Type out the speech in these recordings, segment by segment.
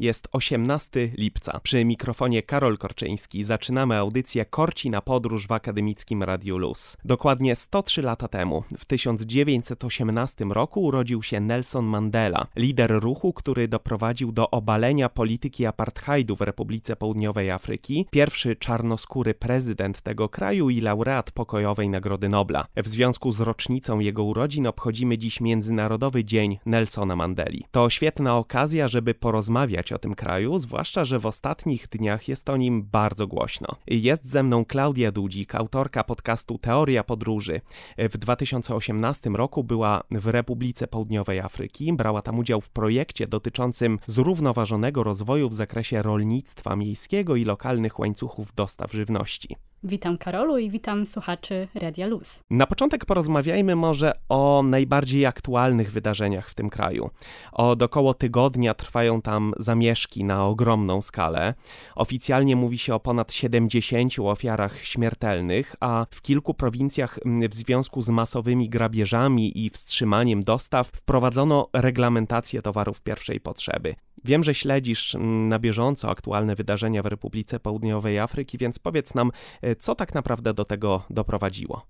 Jest 18 lipca. Przy mikrofonie Karol Korczyński zaczynamy audycję Korci na podróż w akademickim Radiu Luz. Dokładnie 103 lata temu, w 1918 roku urodził się Nelson Mandela, lider ruchu, który doprowadził do obalenia polityki apartheidu w Republice Południowej Afryki, pierwszy czarnoskóry prezydent tego kraju i laureat pokojowej Nagrody Nobla. W związku z rocznicą jego urodzin obchodzimy dziś Międzynarodowy Dzień Nelsona Mandeli. To świetna okazja, żeby porozmawiać o tym kraju, zwłaszcza, że w ostatnich dniach jest o nim bardzo głośno. Jest ze mną Klaudia Dudzik, autorka podcastu Teoria Podróży. W 2018 roku była w Republice Południowej Afryki, brała tam udział w projekcie dotyczącym zrównoważonego rozwoju w zakresie rolnictwa miejskiego i lokalnych łańcuchów dostaw żywności. Witam Karolu i witam słuchaczy Radia Luz. Na początek porozmawiajmy może o najbardziej aktualnych wydarzeniach w tym kraju. Od około tygodnia trwają tam zamieszki na ogromną skalę. Oficjalnie mówi się o ponad 70 ofiarach śmiertelnych, a w kilku prowincjach w związku z masowymi grabieżami i wstrzymaniem dostaw wprowadzono reglamentację towarów pierwszej potrzeby. Wiem, że śledzisz mm, na bieżąco aktualne wydarzenia w Republice Południowej Afryki, więc powiedz nam, e, co tak naprawdę do tego doprowadziło.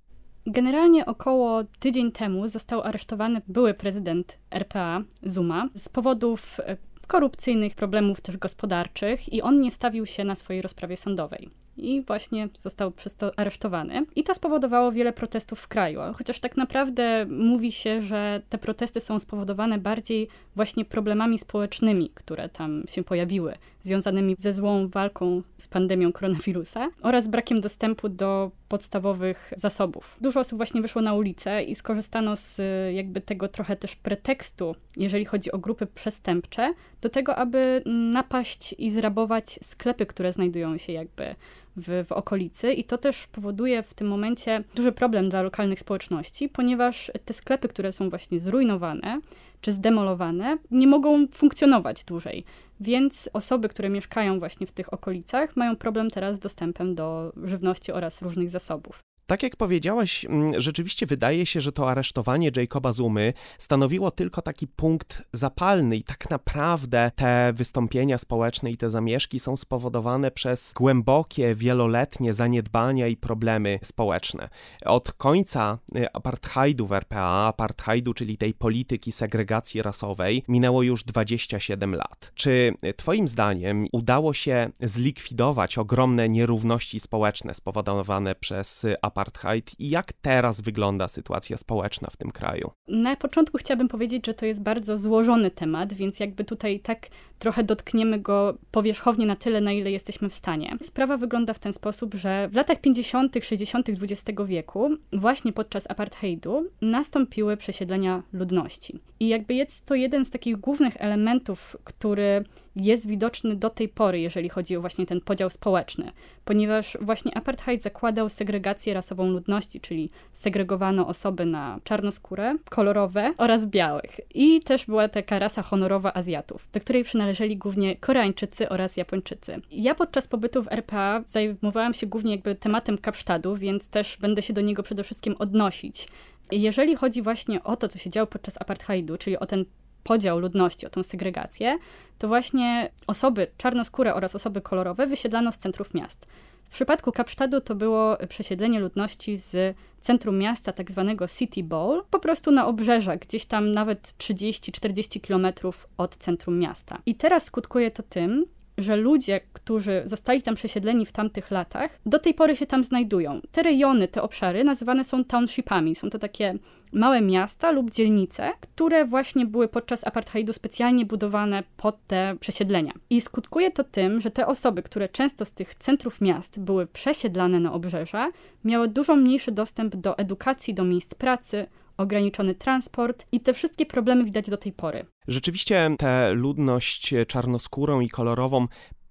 Generalnie około tydzień temu został aresztowany były prezydent RPA Zuma z powodów e, korupcyjnych, problemów też gospodarczych i on nie stawił się na swojej rozprawie sądowej i właśnie został przez to aresztowany. I to spowodowało wiele protestów w kraju, chociaż tak naprawdę mówi się, że te protesty są spowodowane bardziej właśnie problemami społecznymi, które tam się pojawiły, związanymi ze złą walką z pandemią koronawirusa oraz brakiem dostępu do podstawowych zasobów. Dużo osób właśnie wyszło na ulicę i skorzystano z jakby tego trochę też pretekstu, jeżeli chodzi o grupy przestępcze, do tego, aby napaść i zrabować sklepy, które znajdują się jakby w, w okolicy i to też powoduje w tym momencie duży problem dla lokalnych społeczności, ponieważ te sklepy, które są właśnie zrujnowane czy zdemolowane, nie mogą funkcjonować dłużej. Więc osoby, które mieszkają właśnie w tych okolicach, mają problem teraz z dostępem do żywności oraz różnych zasobów. Tak jak powiedziałaś, mm, rzeczywiście wydaje się, że to aresztowanie Jacoba Zumy stanowiło tylko taki punkt zapalny i tak naprawdę te wystąpienia społeczne i te zamieszki są spowodowane przez głębokie, wieloletnie zaniedbania i problemy społeczne. Od końca y, apartheidu w RPA, apartheidu, czyli tej polityki segregacji rasowej, minęło już 27 lat. Czy y, Twoim zdaniem udało się zlikwidować ogromne nierówności społeczne spowodowane przez apartheid? Apartheid i jak teraz wygląda sytuacja społeczna w tym kraju? Na początku chciałabym powiedzieć, że to jest bardzo złożony temat, więc jakby tutaj tak trochę dotkniemy go powierzchownie na tyle, na ile jesteśmy w stanie. Sprawa wygląda w ten sposób, że w latach 50., 60. XX wieku, właśnie podczas apartheidu, nastąpiły przesiedlenia ludności. I jakby jest to jeden z takich głównych elementów, który jest widoczny do tej pory, jeżeli chodzi o właśnie ten podział społeczny, ponieważ właśnie apartheid zakładał segregację rasową ludności, czyli segregowano osoby na czarnoskóre, kolorowe oraz białych. I też była taka rasa honorowa Azjatów, do której przynależeli głównie Koreańczycy oraz Japończycy. Ja podczas pobytu w RPA zajmowałam się głównie jakby tematem Kapsztadu, więc też będę się do niego przede wszystkim odnosić. Jeżeli chodzi właśnie o to, co się działo podczas apartheidu, czyli o ten podział ludności, o tą segregację, to właśnie osoby czarnoskóre oraz osoby kolorowe wysiedlano z centrów miast. W przypadku Kapsztadu to było przesiedlenie ludności z centrum miasta, tak zwanego City Bowl, po prostu na obrzeżach, gdzieś tam nawet 30-40 kilometrów od centrum miasta. I teraz skutkuje to tym, że ludzie, którzy zostali tam przesiedleni w tamtych latach, do tej pory się tam znajdują. Te rejony, te obszary nazywane są townshipami. Są to takie małe miasta lub dzielnice, które właśnie były podczas apartheidu specjalnie budowane pod te przesiedlenia. I skutkuje to tym, że te osoby, które często z tych centrów miast były przesiedlane na obrzeża, miały dużo mniejszy dostęp do edukacji, do miejsc pracy, ograniczony transport i te wszystkie problemy widać do tej pory. Rzeczywiście tę ludność czarnoskórą i kolorową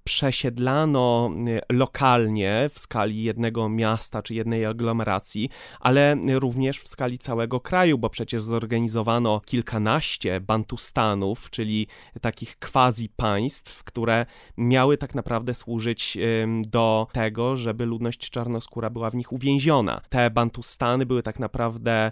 przesiedlano lokalnie w skali jednego miasta czy jednej aglomeracji, ale również w skali całego kraju, bo przecież zorganizowano kilkanaście bantustanów, czyli takich quasi państw, które miały tak naprawdę służyć do tego, żeby ludność czarnoskóra była w nich uwięziona. Te bantustany były tak naprawdę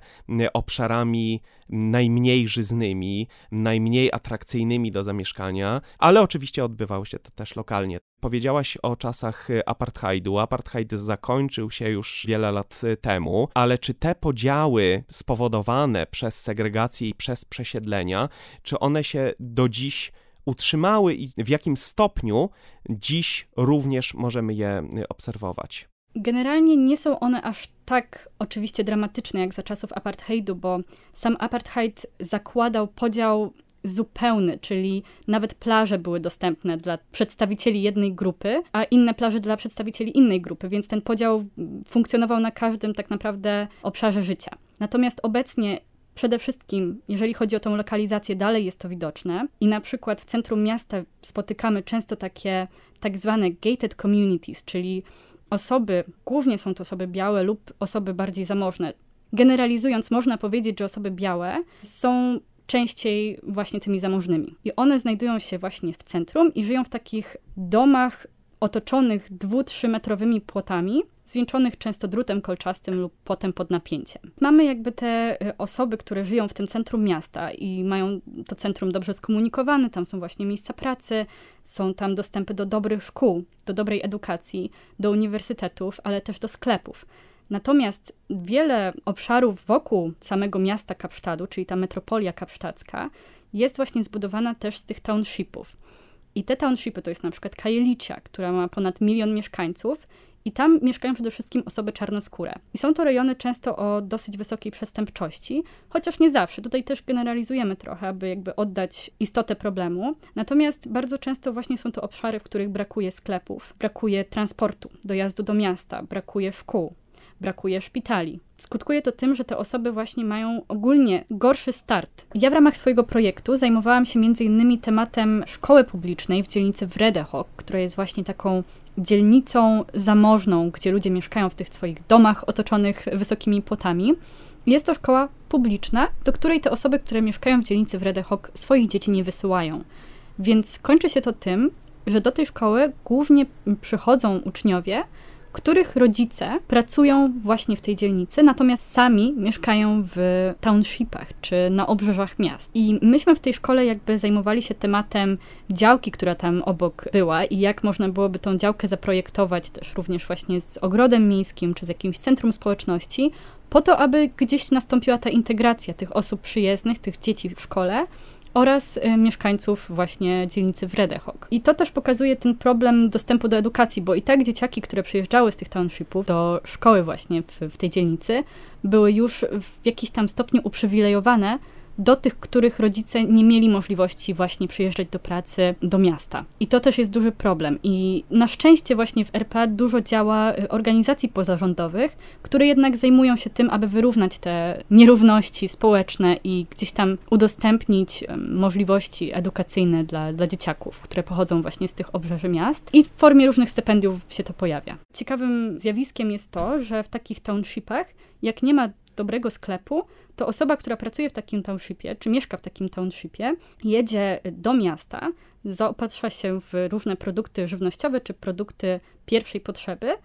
obszarami najmniej żyznymi, najmniej atrakcyjnymi do zamieszkania, ale oczywiście odbywało się to też lokalnie. Powiedziałaś o czasach apartheidu. Apartheid zakończył się już wiele lat temu, ale czy te podziały spowodowane przez segregację i przez przesiedlenia, czy one się do dziś utrzymały i w jakim stopniu dziś również możemy je obserwować? Generalnie nie są one aż tak oczywiście dramatyczne jak za czasów apartheidu, bo sam apartheid zakładał podział zupełny, czyli nawet plaże były dostępne dla przedstawicieli jednej grupy, a inne plaże dla przedstawicieli innej grupy, więc ten podział funkcjonował na każdym tak naprawdę obszarze życia. Natomiast obecnie Przede wszystkim, jeżeli chodzi o tą lokalizację, dalej jest to widoczne i na przykład w centrum miasta spotykamy często takie tak zwane gated communities, czyli osoby, głównie są to osoby białe lub osoby bardziej zamożne. Generalizując, można powiedzieć, że osoby białe są częściej właśnie tymi zamożnymi. I one znajdują się właśnie w centrum i żyją w takich domach otoczonych dwu-, metrowymi płotami, zwieńczonych często drutem kolczastym lub potem pod napięciem. Mamy jakby te y, osoby, które żyją w tym centrum miasta i mają to centrum dobrze skomunikowane, tam są właśnie miejsca pracy, są tam dostępy do dobrych szkół, do dobrej edukacji, do uniwersytetów, ale też do sklepów. Natomiast wiele obszarów wokół samego miasta Kapsztadu, czyli ta metropolia kapsztadzka, jest właśnie zbudowana też z tych townshipów. I te townshipy to jest na przykład Kajelicia, która ma ponad milion mieszkańców i tam mieszkają przede wszystkim osoby czarnoskóre. I są to rejony często o dosyć wysokiej przestępczości, chociaż nie zawsze. Tutaj też generalizujemy trochę, aby jakby oddać istotę problemu. Natomiast bardzo często właśnie są to obszary, w których brakuje sklepów, brakuje transportu, dojazdu do miasta, brakuje szkół, brakuje szpitali. Skutkuje to tym, że te osoby właśnie mają ogólnie gorszy start. Ja w ramach swojego projektu zajmowałam się innymi tematem szkoły publicznej w dzielnicy Wredehok, która jest właśnie taką dzielnicą zamożną, gdzie ludzie mieszkają w tych swoich domach otoczonych wysokimi płotami. Jest to szkoła publiczna, do której te osoby, które mieszkają w dzielnicy Wredehok, swoich dzieci nie wysyłają. Więc kończy się to tym, że do tej szkoły głównie przychodzą uczniowie, których rodzice pracują właśnie w tej dzielnicy, natomiast sami mieszkają w townshipach czy na obrzeżach miast. I myśmy w tej szkole jakby zajmowali się tematem działki, która tam obok była i jak można byłoby tą działkę zaprojektować też również właśnie z ogrodem miejskim czy z jakimś centrum społeczności, po to, aby gdzieś nastąpiła ta integracja tych osób przyjezdnych, tych dzieci w szkole, oraz y, mieszkańców właśnie dzielnicy Wredehog. I to też pokazuje ten problem dostępu do edukacji, bo i tak dzieciaki, które przyjeżdżały z tych townshipów do szkoły właśnie w, w tej dzielnicy, były już w jakiś tam stopniu uprzywilejowane, do tych, których rodzice nie mieli możliwości właśnie przyjeżdżać do pracy do miasta. I to też jest duży problem. I na szczęście właśnie w RPA dużo działa y, organizacji pozarządowych, które jednak zajmują się tym, aby wyrównać te nierówności społeczne i gdzieś tam udostępnić możliwości edukacyjne dla, dla dzieciaków, które pochodzą właśnie z tych obrzeży miast. I w formie różnych stypendiów się to pojawia. Ciekawym zjawiskiem jest to, że w takich townshipach, jak nie ma dobrego sklepu, to osoba, która pracuje w takim townshipie, czy mieszka w takim townshipie, jedzie do miasta, zaopatrza się w różne produkty żywnościowe czy produkty pierwszej potrzeby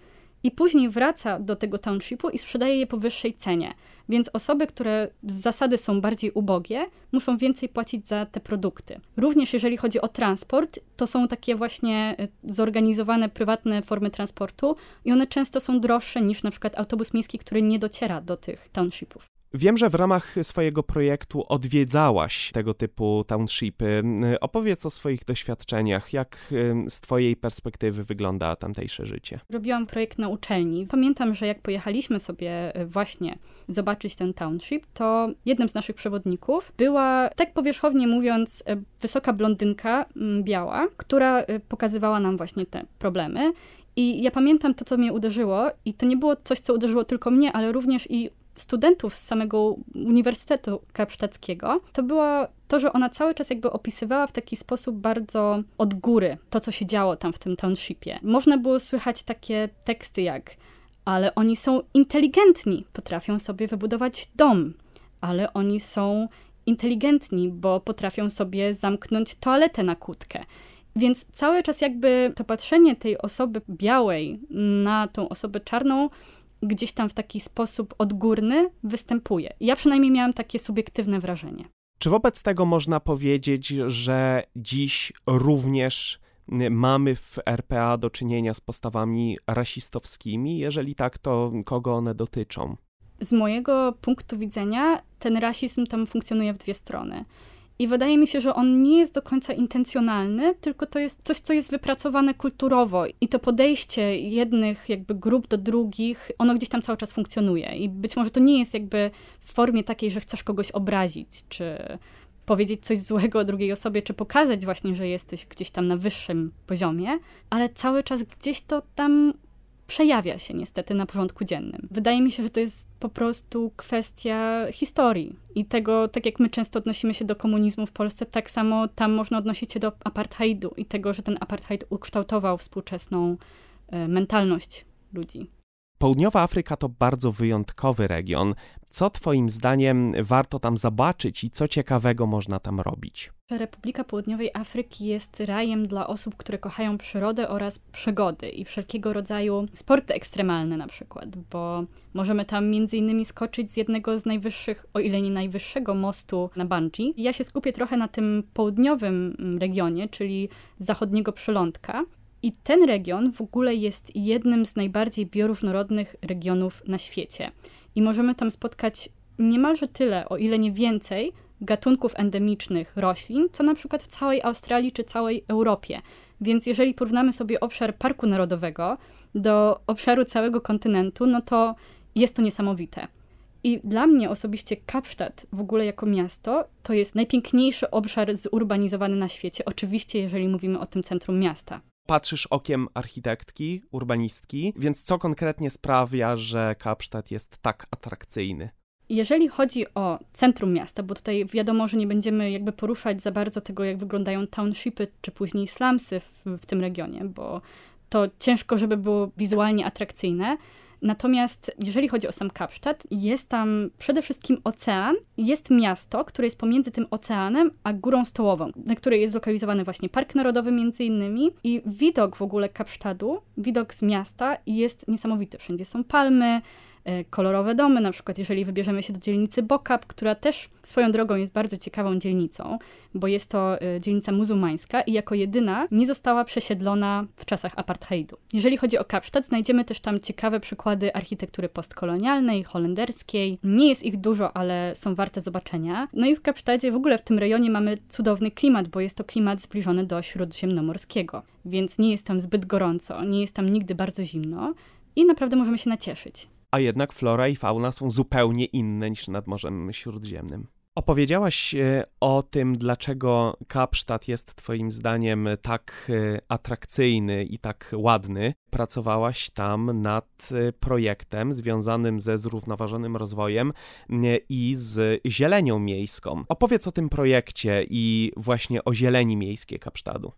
i później wraca do tego townshipu i sprzedaje je po wyższej cenie. Więc osoby, które z zasady są bardziej ubogie, muszą więcej płacić za te produkty. Również jeżeli chodzi o transport, to są takie właśnie y, zorganizowane prywatne formy transportu i one często są droższe niż na przykład autobus miejski, który nie dociera do tych townshipów. Wiem, że w ramach swojego projektu odwiedzałaś tego typu townshipy. Opowiedz o swoich doświadczeniach. Jak z Twojej perspektywy wygląda tamtejsze życie? Robiłam projekt na uczelni. Pamiętam, że jak pojechaliśmy sobie e, właśnie zobaczyć ten township, to jednym z naszych przewodników była, tak powierzchownie mówiąc, e, wysoka blondynka biała, która e, pokazywała nam właśnie te problemy. I ja pamiętam to, co mnie uderzyło, i to nie było coś, co uderzyło tylko mnie, ale również i studentów z samego Uniwersytetu Kapsztackiego, to było to, że ona cały czas jakby opisywała w taki sposób bardzo od góry to, co się działo tam w tym townshipie. Można było słychać takie teksty jak ale oni są inteligentni, potrafią sobie wybudować dom, ale oni są inteligentni, bo potrafią sobie zamknąć toaletę na kłódkę. Więc cały czas jakby to patrzenie tej osoby białej na tą osobę czarną gdzieś tam w taki sposób odgórny występuje. Ja przynajmniej miałam takie subiektywne wrażenie. Czy wobec tego można powiedzieć, że dziś również mamy w RPA do czynienia z postawami rasistowskimi? Jeżeli tak, to kogo one dotyczą? Z mojego punktu widzenia ten rasizm tam funkcjonuje w dwie strony. I wydaje mi się, że on nie jest do końca intencjonalny, tylko to jest coś, co jest wypracowane kulturowo. I to podejście jednych jakby grup do drugich, ono gdzieś tam cały czas funkcjonuje. I być może to nie jest jakby w formie takiej, że chcesz kogoś obrazić, czy powiedzieć coś złego o drugiej osobie, czy pokazać właśnie, że jesteś gdzieś tam na wyższym poziomie, ale cały czas gdzieś to tam przejawia się niestety na porządku dziennym. Wydaje mi się, że to jest po prostu kwestia historii i tego, tak jak my często odnosimy się do komunizmu w Polsce, tak samo tam można odnosić się do apartheidu i tego, że ten apartheid ukształtował współczesną e, mentalność ludzi. Południowa Afryka to bardzo wyjątkowy region. Co Twoim zdaniem warto tam zobaczyć i co ciekawego można tam robić? Republika Południowej Afryki jest rajem dla osób, które kochają przyrodę oraz przygody i wszelkiego rodzaju sporty ekstremalne na przykład, bo możemy tam między innymi skoczyć z jednego z najwyższych, o ile nie najwyższego mostu na bungee. Ja się skupię trochę na tym południowym regionie, czyli zachodniego przylądka, i ten region w ogóle jest jednym z najbardziej bioróżnorodnych regionów na świecie. I możemy tam spotkać niemalże tyle, o ile nie więcej, gatunków endemicznych roślin, co na przykład w całej Australii czy całej Europie. Więc jeżeli porównamy sobie obszar Parku Narodowego do obszaru całego kontynentu, no to jest to niesamowite. I dla mnie osobiście Kapsztad w ogóle jako miasto to jest najpiękniejszy obszar zurbanizowany na świecie. Oczywiście, jeżeli mówimy o tym centrum miasta patrzysz okiem architektki, urbanistki, więc co konkretnie sprawia, że Kapsztad jest tak atrakcyjny? Jeżeli chodzi o centrum miasta, bo tutaj wiadomo, że nie będziemy jakby poruszać za bardzo tego, jak wyglądają townshipy czy później slumsy w, w tym regionie, bo to ciężko, żeby było wizualnie atrakcyjne, Natomiast jeżeli chodzi o sam Kapsztad, jest tam przede wszystkim ocean, jest miasto, które jest pomiędzy tym oceanem a górą stołową, na której jest zlokalizowany właśnie Park Narodowy między innymi i widok w ogóle Kapsztadu, widok z miasta jest niesamowity. Wszędzie są palmy, kolorowe domy, na przykład jeżeli wybierzemy się do dzielnicy Bokap, która też swoją drogą jest bardzo ciekawą dzielnicą, bo jest to e, dzielnica muzułmańska i jako jedyna nie została przesiedlona w czasach apartheidu. Jeżeli chodzi o Kapsztad, znajdziemy też tam ciekawe przykłady architektury postkolonialnej, holenderskiej. Nie jest ich dużo, ale są warte zobaczenia. No i w Kapsztadzie, w ogóle w tym rejonie mamy cudowny klimat, bo jest to klimat zbliżony do śródziemnomorskiego, więc nie jest tam zbyt gorąco, nie jest tam nigdy bardzo zimno i naprawdę możemy się nacieszyć a jednak flora i fauna są zupełnie inne niż nad Morzem Śródziemnym. Opowiedziałaś e, o tym, dlaczego Kapsztad jest Twoim zdaniem tak e, atrakcyjny i tak ładny. Pracowałaś tam nad e, projektem związanym ze zrównoważonym rozwojem i z zielenią miejską. Opowiedz o tym projekcie i właśnie o zieleni miejskiej Kapsztadu.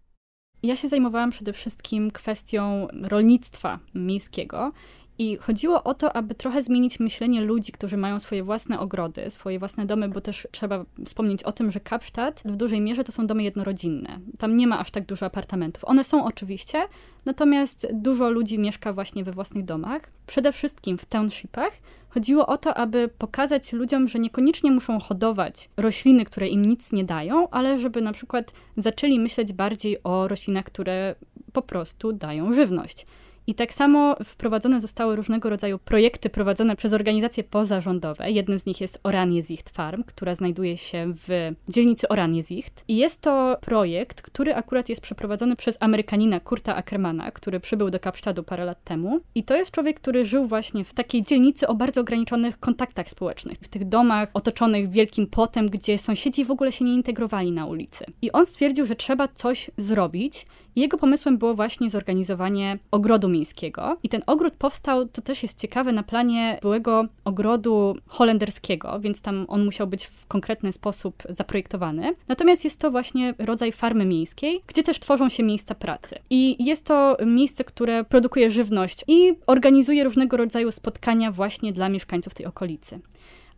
Ja się zajmowałam przede wszystkim kwestią rolnictwa miejskiego i chodziło o to, aby trochę zmienić myślenie ludzi, którzy mają swoje własne ogrody, swoje własne domy, bo też trzeba wspomnieć o tym, że Kapsztad w dużej mierze to są domy jednorodzinne. Tam nie ma aż tak dużo apartamentów. One są oczywiście, natomiast dużo ludzi mieszka właśnie we własnych domach. Przede wszystkim w townshipach chodziło o to, aby pokazać ludziom, że niekoniecznie muszą hodować rośliny, które im nic nie dają, ale żeby na przykład zaczęli myśleć bardziej o roślinach, które po prostu dają żywność. I tak samo wprowadzone zostały różnego rodzaju projekty prowadzone przez organizacje pozarządowe. Jednym z nich jest Oranjezicht Farm, która znajduje się w dzielnicy Oranjezicht. I jest to projekt, który akurat jest przeprowadzony przez Amerykanina Kurta Ackermana, który przybył do Kapsztadu parę lat temu. I to jest człowiek, który żył właśnie w takiej dzielnicy o bardzo ograniczonych kontaktach społecznych. W tych domach otoczonych wielkim płotem, gdzie sąsiedzi w ogóle się nie integrowali na ulicy. I on stwierdził, że trzeba coś zrobić. Jego pomysłem było właśnie zorganizowanie ogrodu miejskiego. I ten ogród powstał, to też jest ciekawe, na planie byłego ogrodu holenderskiego, więc tam on musiał być w konkretny sposób zaprojektowany. Natomiast jest to właśnie rodzaj farmy miejskiej, gdzie też tworzą się miejsca pracy. I jest to miejsce, które produkuje żywność i organizuje różnego rodzaju spotkania właśnie dla mieszkańców tej okolicy.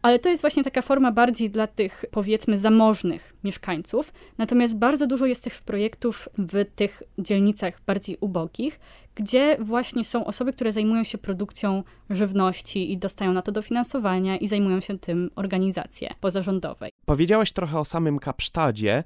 Ale to jest właśnie taka forma bardziej dla tych, powiedzmy, zamożnych mieszkańców. Natomiast bardzo dużo jest tych projektów w tych dzielnicach bardziej ubogich, gdzie właśnie są osoby, które zajmują się produkcją żywności i dostają na to dofinansowania i zajmują się tym organizacje pozarządowe. Powiedziałaś trochę o samym Kapsztadzie,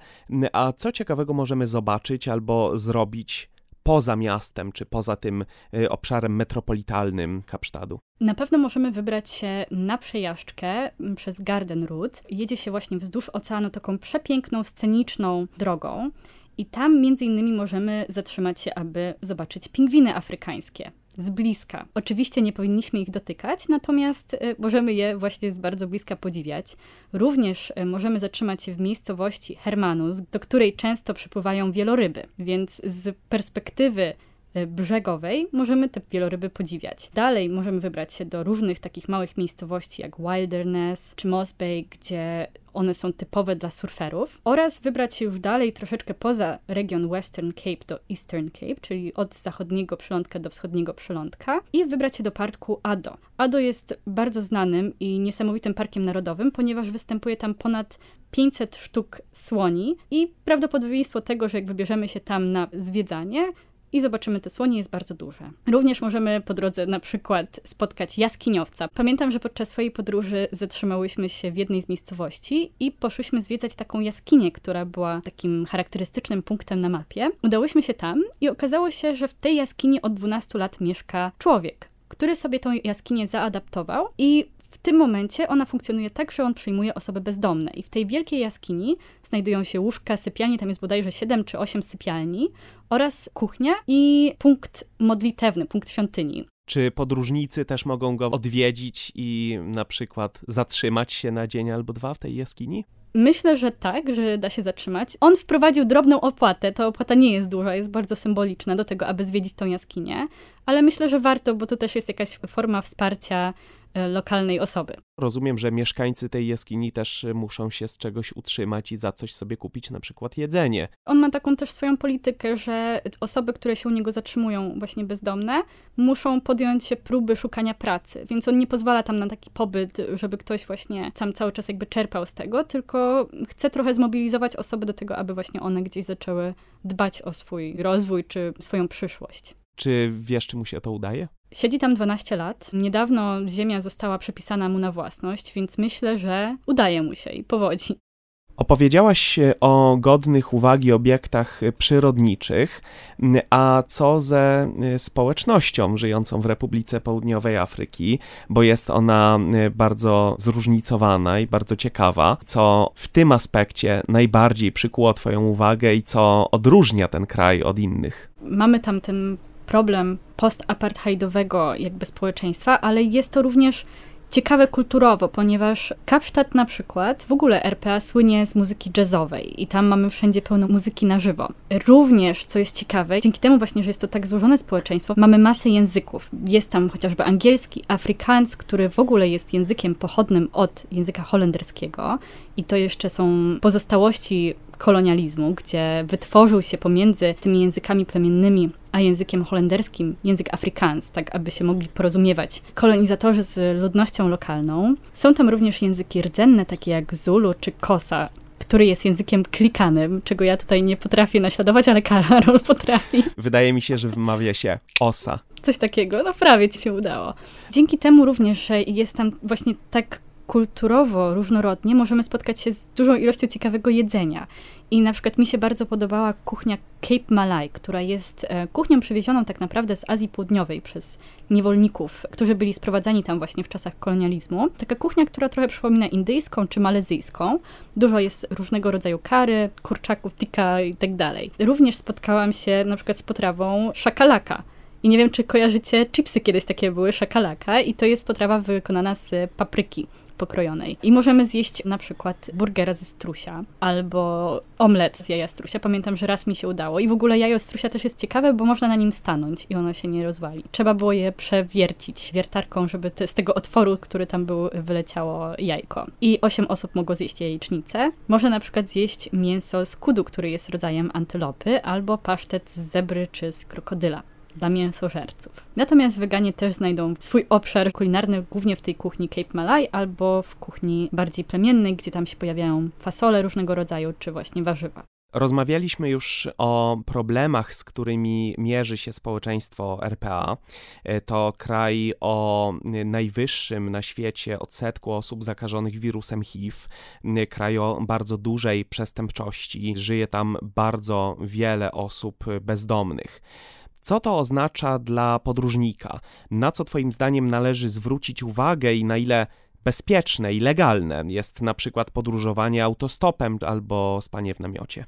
a co ciekawego możemy zobaczyć albo zrobić poza miastem, czy poza tym y, obszarem metropolitalnym Kapsztadu? Na pewno możemy wybrać się na przejażdżkę przez Garden Route. Jedzie się właśnie wzdłuż oceanu taką przepiękną, sceniczną drogą. I tam między innymi możemy zatrzymać się, aby zobaczyć pingwiny afrykańskie z bliska. Oczywiście nie powinniśmy ich dotykać, natomiast e, możemy je właśnie z bardzo bliska podziwiać. Również e, możemy zatrzymać się w miejscowości Hermanus, do której często przypływają wieloryby, więc z perspektywy brzegowej możemy te wieloryby podziwiać. Dalej możemy wybrać się do różnych takich małych miejscowości jak Wilderness czy Moss Bay, gdzie one są typowe dla surferów, oraz wybrać się już dalej troszeczkę poza region Western Cape do Eastern Cape, czyli od zachodniego przylądka do wschodniego przylądka i wybrać się do parku Ado. Ado jest bardzo znanym i niesamowitym parkiem narodowym, ponieważ występuje tam ponad 500 sztuk słoni i prawdopodobieństwo tego, że jak wybierzemy się tam na zwiedzanie, i zobaczymy te słonie, jest bardzo duże. Również możemy po drodze na przykład spotkać jaskiniowca. Pamiętam, że podczas swojej podróży zatrzymałyśmy się w jednej z miejscowości i poszłyśmy zwiedzać taką jaskinię, która była takim charakterystycznym punktem na mapie. Udałyśmy się tam i okazało się, że w tej jaskini od 12 lat mieszka człowiek, który sobie tą jaskinię zaadaptował i tym momencie ona funkcjonuje tak, że on przyjmuje osoby bezdomne. I w tej wielkiej jaskini znajdują się łóżka, sypialnie, tam jest bodajże 7 czy 8 sypialni, oraz kuchnia i punkt modlitewny, punkt świątyni. Czy podróżnicy też mogą go odwiedzić i na przykład zatrzymać się na dzień albo dwa w tej jaskini? Myślę, że tak, że da się zatrzymać. On wprowadził drobną opłatę. Ta opłata nie jest duża, jest bardzo symboliczna do tego, aby zwiedzić tą jaskinię, ale myślę, że warto, bo to też jest jakaś forma wsparcia lokalnej osoby. Rozumiem, że mieszkańcy tej jaskini też e, muszą się z czegoś utrzymać i za coś sobie kupić, na przykład jedzenie. On ma taką też swoją politykę, że osoby, które się u niego zatrzymują, właśnie bezdomne, muszą podjąć się próby szukania pracy, więc on nie pozwala tam na taki pobyt, żeby ktoś właśnie sam cały czas jakby czerpał z tego, tylko chce trochę zmobilizować osoby do tego, aby właśnie one gdzieś zaczęły dbać o swój rozwój czy swoją przyszłość. Czy wiesz, czy mu się to udaje? Siedzi tam 12 lat. Niedawno ziemia została przepisana mu na własność, więc myślę, że udaje mu się i powodzi. Opowiedziałaś o godnych uwagi obiektach przyrodniczych, a co ze y, społecznością żyjącą w Republice Południowej Afryki, bo jest ona y, bardzo zróżnicowana i bardzo ciekawa. Co w tym aspekcie najbardziej przykuło Twoją uwagę i co odróżnia ten kraj od innych? Mamy tam ten problem postapartheidowego jakby społeczeństwa, ale jest to również ciekawe kulturowo, ponieważ Kapsztad na przykład, w ogóle RPA słynie z muzyki jazzowej i tam mamy wszędzie pełno muzyki na żywo. Również, co jest ciekawe, dzięki temu właśnie, że jest to tak złożone społeczeństwo, mamy masę języków. Jest tam chociażby angielski, afrykański, który w ogóle jest językiem pochodnym od języka holenderskiego i to jeszcze są pozostałości kolonializmu, gdzie wytworzył się pomiędzy tymi językami plemiennymi a językiem holenderskim język Afrikaans, tak aby się mogli porozumiewać kolonizatorzy z ludnością lokalną. Są tam również języki rdzenne, takie jak Zulu czy Kosa, który jest językiem klikanym, czego ja tutaj nie potrafię naśladować, ale Karol potrafi. Wydaje mi się, że wymawia się osa. Coś takiego, no prawie ci się udało. Dzięki temu również, że jest tam właśnie tak kulturowo różnorodnie możemy spotkać się z dużą ilością ciekawego jedzenia. I na przykład mi się bardzo podobała kuchnia Cape Malay, która jest e, kuchnią przywiezioną tak naprawdę z Azji Południowej przez niewolników, którzy byli sprowadzani tam właśnie w czasach kolonializmu. Taka kuchnia, która trochę przypomina indyjską czy malezyjską. Dużo jest różnego rodzaju kary, kurczaków, tikka i tak dalej. Również spotkałam się na przykład z potrawą szakalaka, i nie wiem, czy kojarzycie, chipsy kiedyś takie były, szakalaka, i to jest potrawa wykonana z papryki pokrojonej. I możemy zjeść na przykład burgera ze strusia albo omlet z jaja strusia. Pamiętam, że raz mi się udało. I w ogóle jajo strusia też jest ciekawe, bo można na nim stanąć i ono się nie rozwali. Trzeba było je przewiercić wiertarką, żeby te, z tego otworu, który tam był, wyleciało jajko. I osiem osób mogło zjeść jajecznicę. Można na przykład zjeść mięso z kudu, który jest rodzajem antylopy, albo pasztet z zebry czy z krokodyla dla mięsożerców. Natomiast weganie też znajdą swój obszar kulinarny głównie w tej kuchni Cape Malay albo w kuchni bardziej plemiennej, gdzie tam się pojawiają fasole różnego rodzaju czy właśnie warzywa. Rozmawialiśmy już o problemach, z którymi mierzy się społeczeństwo RPA. To kraj o najwyższym na świecie odsetku osób zakażonych wirusem HIV, kraj o bardzo dużej przestępczości. Żyje tam bardzo wiele osób bezdomnych. Co to oznacza dla podróżnika? Na co Twoim zdaniem należy zwrócić uwagę i na ile bezpieczne i legalne jest na przykład podróżowanie autostopem albo spanie w namiocie?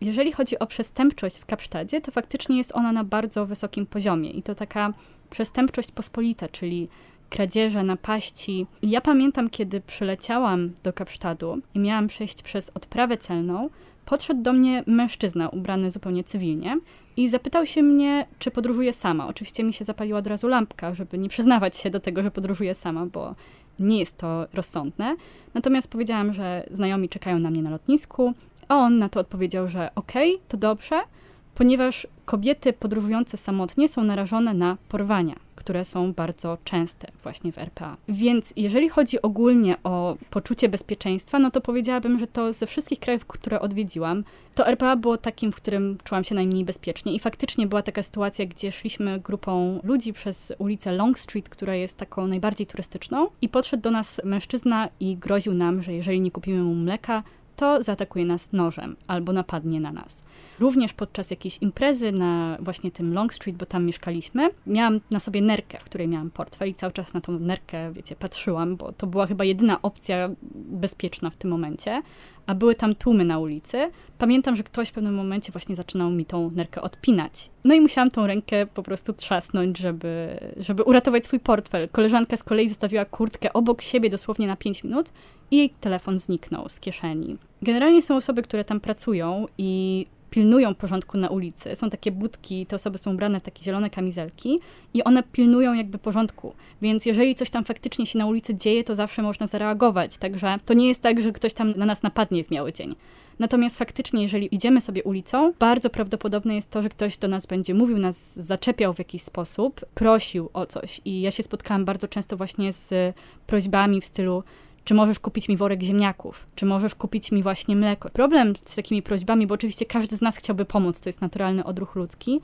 Jeżeli chodzi o przestępczość w Kapsztadzie, to faktycznie jest ona na bardzo wysokim poziomie i to taka przestępczość pospolita, czyli kradzieże, napaści. Ja pamiętam, kiedy przyleciałam do Kapsztadu i miałam przejść przez odprawę celną, podszedł do mnie mężczyzna ubrany zupełnie cywilnie i zapytał się mnie, czy podróżuję sama. Oczywiście mi się zapaliła od razu lampka, żeby nie przyznawać się do tego, że podróżuję sama, bo nie jest to rozsądne. Natomiast powiedziałam, że znajomi czekają na mnie na lotnisku, a on na to odpowiedział, że okej, okay, to dobrze, ponieważ kobiety podróżujące samotnie są narażone na porwania które są bardzo częste właśnie w RPA. Więc jeżeli chodzi ogólnie o poczucie bezpieczeństwa, no to powiedziałabym, że to ze wszystkich krajów, które odwiedziłam, to RPA było takim, w którym czułam się najmniej bezpiecznie. I faktycznie była taka sytuacja, gdzie szliśmy grupą ludzi przez ulicę Long Street, która jest taką najbardziej turystyczną, i podszedł do nas mężczyzna i groził nam, że jeżeli nie kupimy mu mleka, to zaatakuje nas nożem albo napadnie na nas. Również podczas jakiejś imprezy na właśnie tym Long Street, bo tam mieszkaliśmy, miałam na sobie nerkę, w której miałam portfel i cały czas na tą nerkę, wiecie, patrzyłam, bo to była chyba jedyna opcja bezpieczna w tym momencie, a były tam tłumy na ulicy. Pamiętam, że ktoś w pewnym momencie właśnie zaczynał mi tą nerkę odpinać. No i musiałam tą rękę po prostu trzasnąć, żeby, żeby uratować swój portfel. Koleżanka z kolei zostawiła kurtkę obok siebie dosłownie na 5 minut i jej telefon zniknął z kieszeni. Generalnie są osoby, które tam pracują i pilnują porządku na ulicy. Są takie budki, te osoby są ubrane w takie zielone kamizelki i one pilnują jakby porządku. Więc jeżeli coś tam faktycznie się na ulicy dzieje, to zawsze można zareagować. Także to nie jest tak, że ktoś tam na nas napadnie w miały dzień. Natomiast faktycznie, jeżeli idziemy sobie ulicą, bardzo prawdopodobne jest to, że ktoś do nas będzie mówił, nas zaczepiał w jakiś sposób, prosił o coś. I ja się spotkałam bardzo często właśnie z prośbami w stylu czy możesz kupić mi worek ziemniaków? Czy możesz kupić mi właśnie mleko? Problem z takimi prośbami, bo oczywiście każdy z nas chciałby pomóc, to jest naturalny odruch ludzki,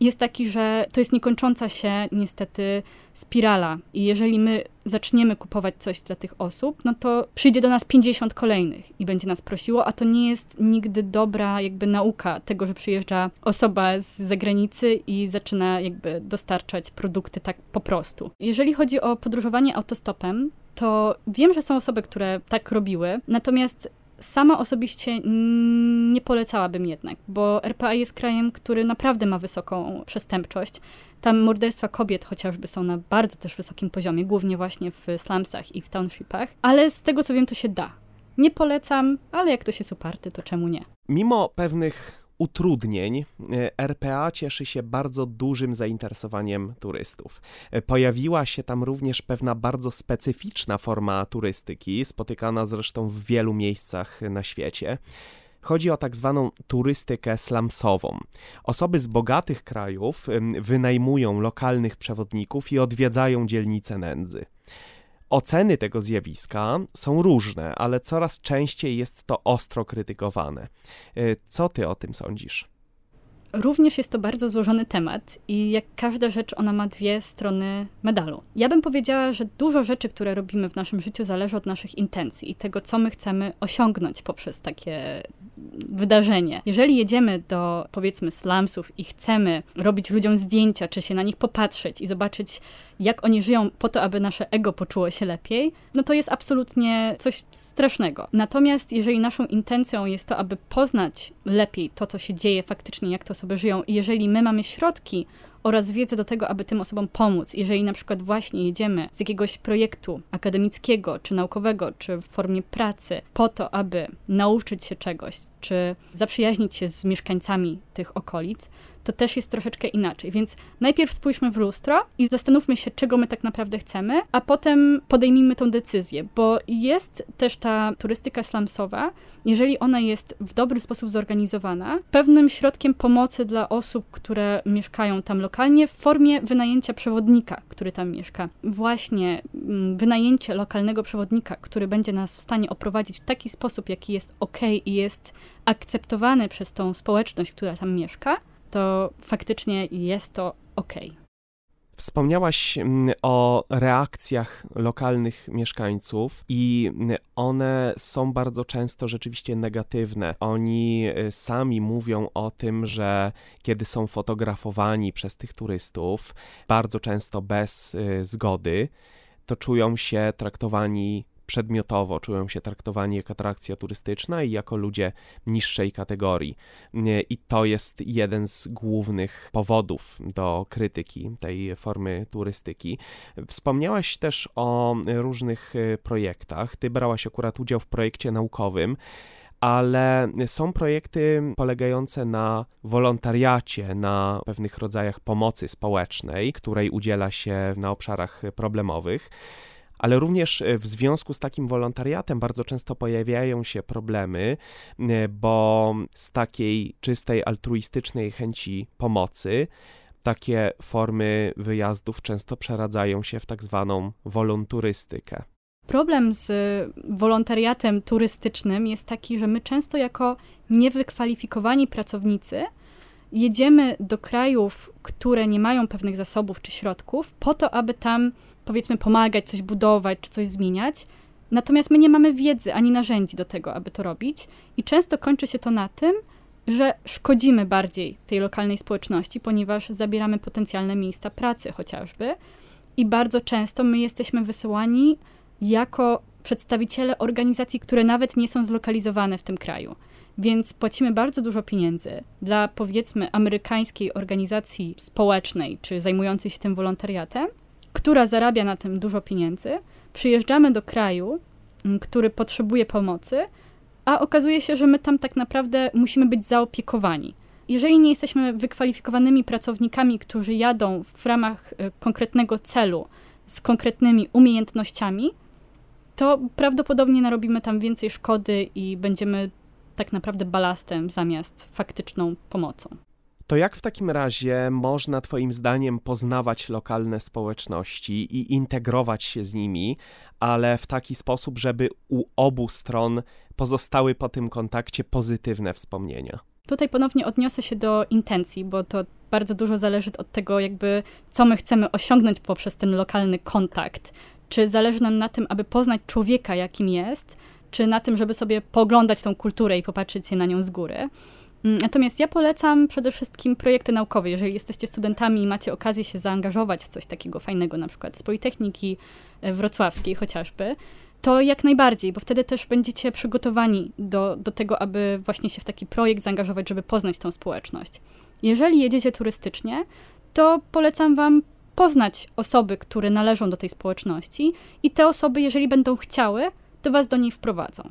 jest taki, że to jest niekończąca się niestety spirala. I jeżeli my zaczniemy kupować coś dla tych osób, no to przyjdzie do nas 50 kolejnych i będzie nas prosiło, a to nie jest nigdy dobra jakby nauka tego, że przyjeżdża osoba z zagranicy i zaczyna jakby dostarczać produkty tak po prostu. Jeżeli chodzi o podróżowanie autostopem, to wiem, że są osoby, które tak robiły, natomiast sama osobiście nie polecałabym jednak, bo RPA jest krajem, który naprawdę ma wysoką przestępczość. Tam morderstwa kobiet chociażby są na bardzo też wysokim poziomie, głównie właśnie w slumsach i w townshipach, ale z tego co wiem, to się da. Nie polecam, ale jak ktoś jest uparty, to czemu nie? Mimo pewnych utrudnień e, RPA cieszy się bardzo dużym zainteresowaniem turystów. E, pojawiła się tam również pewna bardzo specyficzna forma turystyki, spotykana zresztą w wielu miejscach na świecie. Chodzi o tak zwaną turystykę slumsową. Osoby z bogatych krajów wynajmują lokalnych przewodników i odwiedzają dzielnice nędzy. Oceny tego zjawiska są różne, ale coraz częściej jest to ostro krytykowane. Y, co ty o tym sądzisz? Również jest to bardzo złożony temat i jak każda rzecz, ona ma dwie strony medalu. Ja bym powiedziała, że dużo rzeczy, które robimy w naszym życiu, zależy od naszych intencji i tego, co my chcemy osiągnąć poprzez takie wydarzenie. Jeżeli jedziemy do powiedzmy slumsów i chcemy robić ludziom zdjęcia, czy się na nich popatrzeć i zobaczyć, jak oni żyją po to, aby nasze ego poczuło się lepiej, no to jest absolutnie coś strasznego. Natomiast jeżeli naszą intencją jest to, aby poznać lepiej to, co się dzieje faktycznie, jak te osoby żyją, i jeżeli my mamy środki, oraz wiedzę do tego, aby tym osobom pomóc. Jeżeli na przykład właśnie jedziemy z jakiegoś projektu akademickiego, czy naukowego, czy w formie pracy, po to, aby nauczyć się czegoś, czy zaprzyjaźnić się z mieszkańcami tych okolic, to też jest troszeczkę inaczej. Więc najpierw spójrzmy w lustro i zastanówmy się, czego my tak naprawdę chcemy, a potem podejmijmy tą decyzję, bo jest też ta turystyka slumsowa, jeżeli ona jest w dobry sposób zorganizowana, pewnym środkiem pomocy dla osób, które mieszkają tam lokalnie w formie wynajęcia przewodnika, który tam mieszka. Właśnie mm, wynajęcie lokalnego przewodnika, który będzie nas w stanie oprowadzić w taki sposób, jaki jest ok i jest akceptowany przez tą społeczność, która tam mieszka, to faktycznie jest to ok. Wspomniałaś mm, o reakcjach lokalnych mieszkańców, i mm, one są bardzo często rzeczywiście negatywne. Oni y, sami mówią o tym, że kiedy są fotografowani przez tych turystów, bardzo często bez y, zgody, to czują się traktowani przedmiotowo czują się traktowani jako atrakcja turystyczna i jako ludzie niższej kategorii. I to jest jeden z głównych powodów do krytyki tej formy turystyki. Wspomniałaś też o różnych e, projektach. Ty brałaś akurat udział w projekcie naukowym ale są projekty polegające na wolontariacie, na pewnych rodzajach pomocy społecznej, której udziela się na obszarach problemowych ale również e, w związku z takim wolontariatem bardzo często pojawiają się problemy, e, bo z takiej czystej altruistycznej chęci pomocy takie formy wyjazdów często przeradzają się w tak zwaną wolonturystykę. Problem z wolontariatem turystycznym jest taki, że my często jako niewykwalifikowani pracownicy jedziemy do krajów, które nie mają pewnych zasobów czy środków, po to, aby tam powiedzmy pomagać, coś budować czy coś zmieniać. Natomiast my nie mamy wiedzy ani narzędzi do tego, aby to robić, i często kończy się to na tym, że szkodzimy bardziej tej lokalnej społeczności, ponieważ zabieramy potencjalne miejsca pracy chociażby. I bardzo często my jesteśmy wysyłani jako przedstawiciele organizacji, które nawet nie są zlokalizowane w tym kraju. Więc płacimy bardzo dużo pieniędzy dla powiedzmy amerykańskiej organizacji społecznej czy zajmującej się tym wolontariatem, która zarabia na tym dużo pieniędzy, przyjeżdżamy do kraju, mm, który potrzebuje pomocy, a okazuje się, że my tam tak naprawdę musimy być zaopiekowani. Jeżeli nie jesteśmy wykwalifikowanymi pracownikami, którzy jadą w ramach e, konkretnego celu z konkretnymi umiejętnościami, to prawdopodobnie narobimy tam więcej szkody i będziemy tak naprawdę balastem zamiast faktyczną pomocą. To jak w takim razie można Twoim zdaniem poznawać lokalne społeczności i integrować się z nimi, ale w taki sposób, żeby u obu stron pozostały po tym kontakcie pozytywne wspomnienia? Tutaj ponownie odniosę się do intencji, bo to bardzo dużo zależy od tego, jakby co my chcemy osiągnąć poprzez ten lokalny kontakt. Czy zależy nam na tym, aby poznać człowieka, jakim jest, czy na tym, żeby sobie poglądać tą kulturę i popatrzeć się na nią z góry. Mm, natomiast ja polecam przede wszystkim projekty naukowe. Jeżeli jesteście studentami i macie okazję się zaangażować w coś takiego fajnego, na przykład z Politechniki e, Wrocławskiej chociażby, to jak najbardziej, bo wtedy też będziecie przygotowani do, do tego, aby właśnie się w taki projekt zaangażować, żeby poznać tą społeczność. Jeżeli jedziecie turystycznie, to polecam Wam poznać osoby, które należą do tej społeczności i te osoby, jeżeli będą chciały, to Was do niej wprowadzą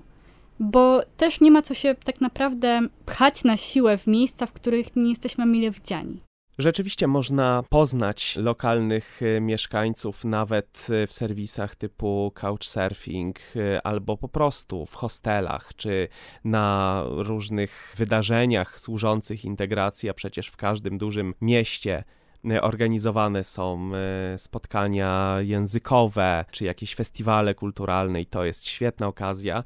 bo też nie ma co się tak naprawdę pchać na siłę w miejsca, w których nie jesteśmy mile widziani. Rzeczywiście można poznać lokalnych e, mieszkańców nawet e, w serwisach typu couchsurfing e, albo po prostu w hostelach czy na różnych wydarzeniach służących integracji, a przecież w każdym dużym mieście organizowane są spotkania językowe czy jakieś festiwale kulturalne i to jest świetna okazja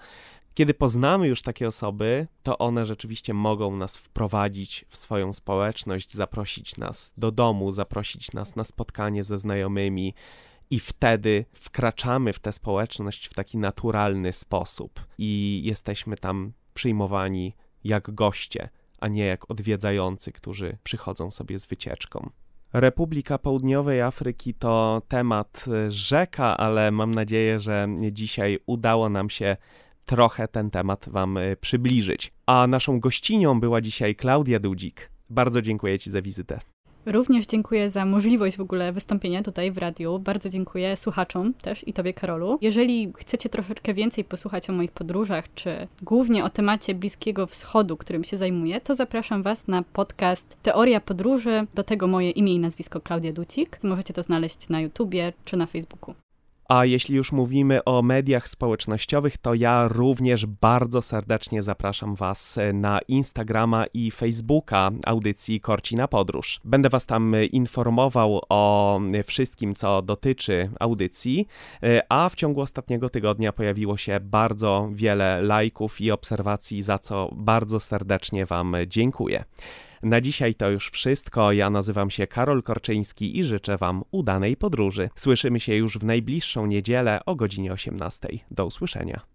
kiedy poznamy już takie osoby, to one rzeczywiście mogą nas wprowadzić w swoją społeczność, zaprosić nas do domu, zaprosić nas na spotkanie ze znajomymi, i wtedy wkraczamy w tę społeczność w taki naturalny sposób i jesteśmy tam przyjmowani jak goście, a nie jak odwiedzający, którzy przychodzą sobie z wycieczką. Republika Południowej Afryki to temat rzeka, ale mam nadzieję, że dzisiaj udało nam się trochę ten temat Wam e, przybliżyć. A naszą gościnią była dzisiaj Klaudia Dudzik. Bardzo dziękuję Ci za wizytę. Również dziękuję za możliwość w ogóle wystąpienia tutaj w radiu. Bardzo dziękuję słuchaczom też i Tobie, Karolu. Jeżeli chcecie troszeczkę więcej posłuchać o moich podróżach, czy głównie o temacie Bliskiego Wschodu, którym się zajmuję, to zapraszam Was na podcast Teoria Podróży. Do tego moje imię i nazwisko Klaudia Ducik. Możecie to znaleźć na YouTubie czy na Facebooku. A jeśli już mówimy o mediach społecznościowych, to ja również bardzo serdecznie zapraszam Was na Instagrama i Facebooka audycji Korci na Podróż. Będę Was tam informował o wszystkim, co dotyczy audycji, a w ciągu ostatniego tygodnia pojawiło się bardzo wiele lajków i obserwacji, za co bardzo serdecznie Wam dziękuję. Na dzisiaj to już wszystko. Ja nazywam się Karol Korczyński i życzę Wam udanej podróży. Słyszymy się już w najbliższą niedzielę o godzinie 18. Do usłyszenia.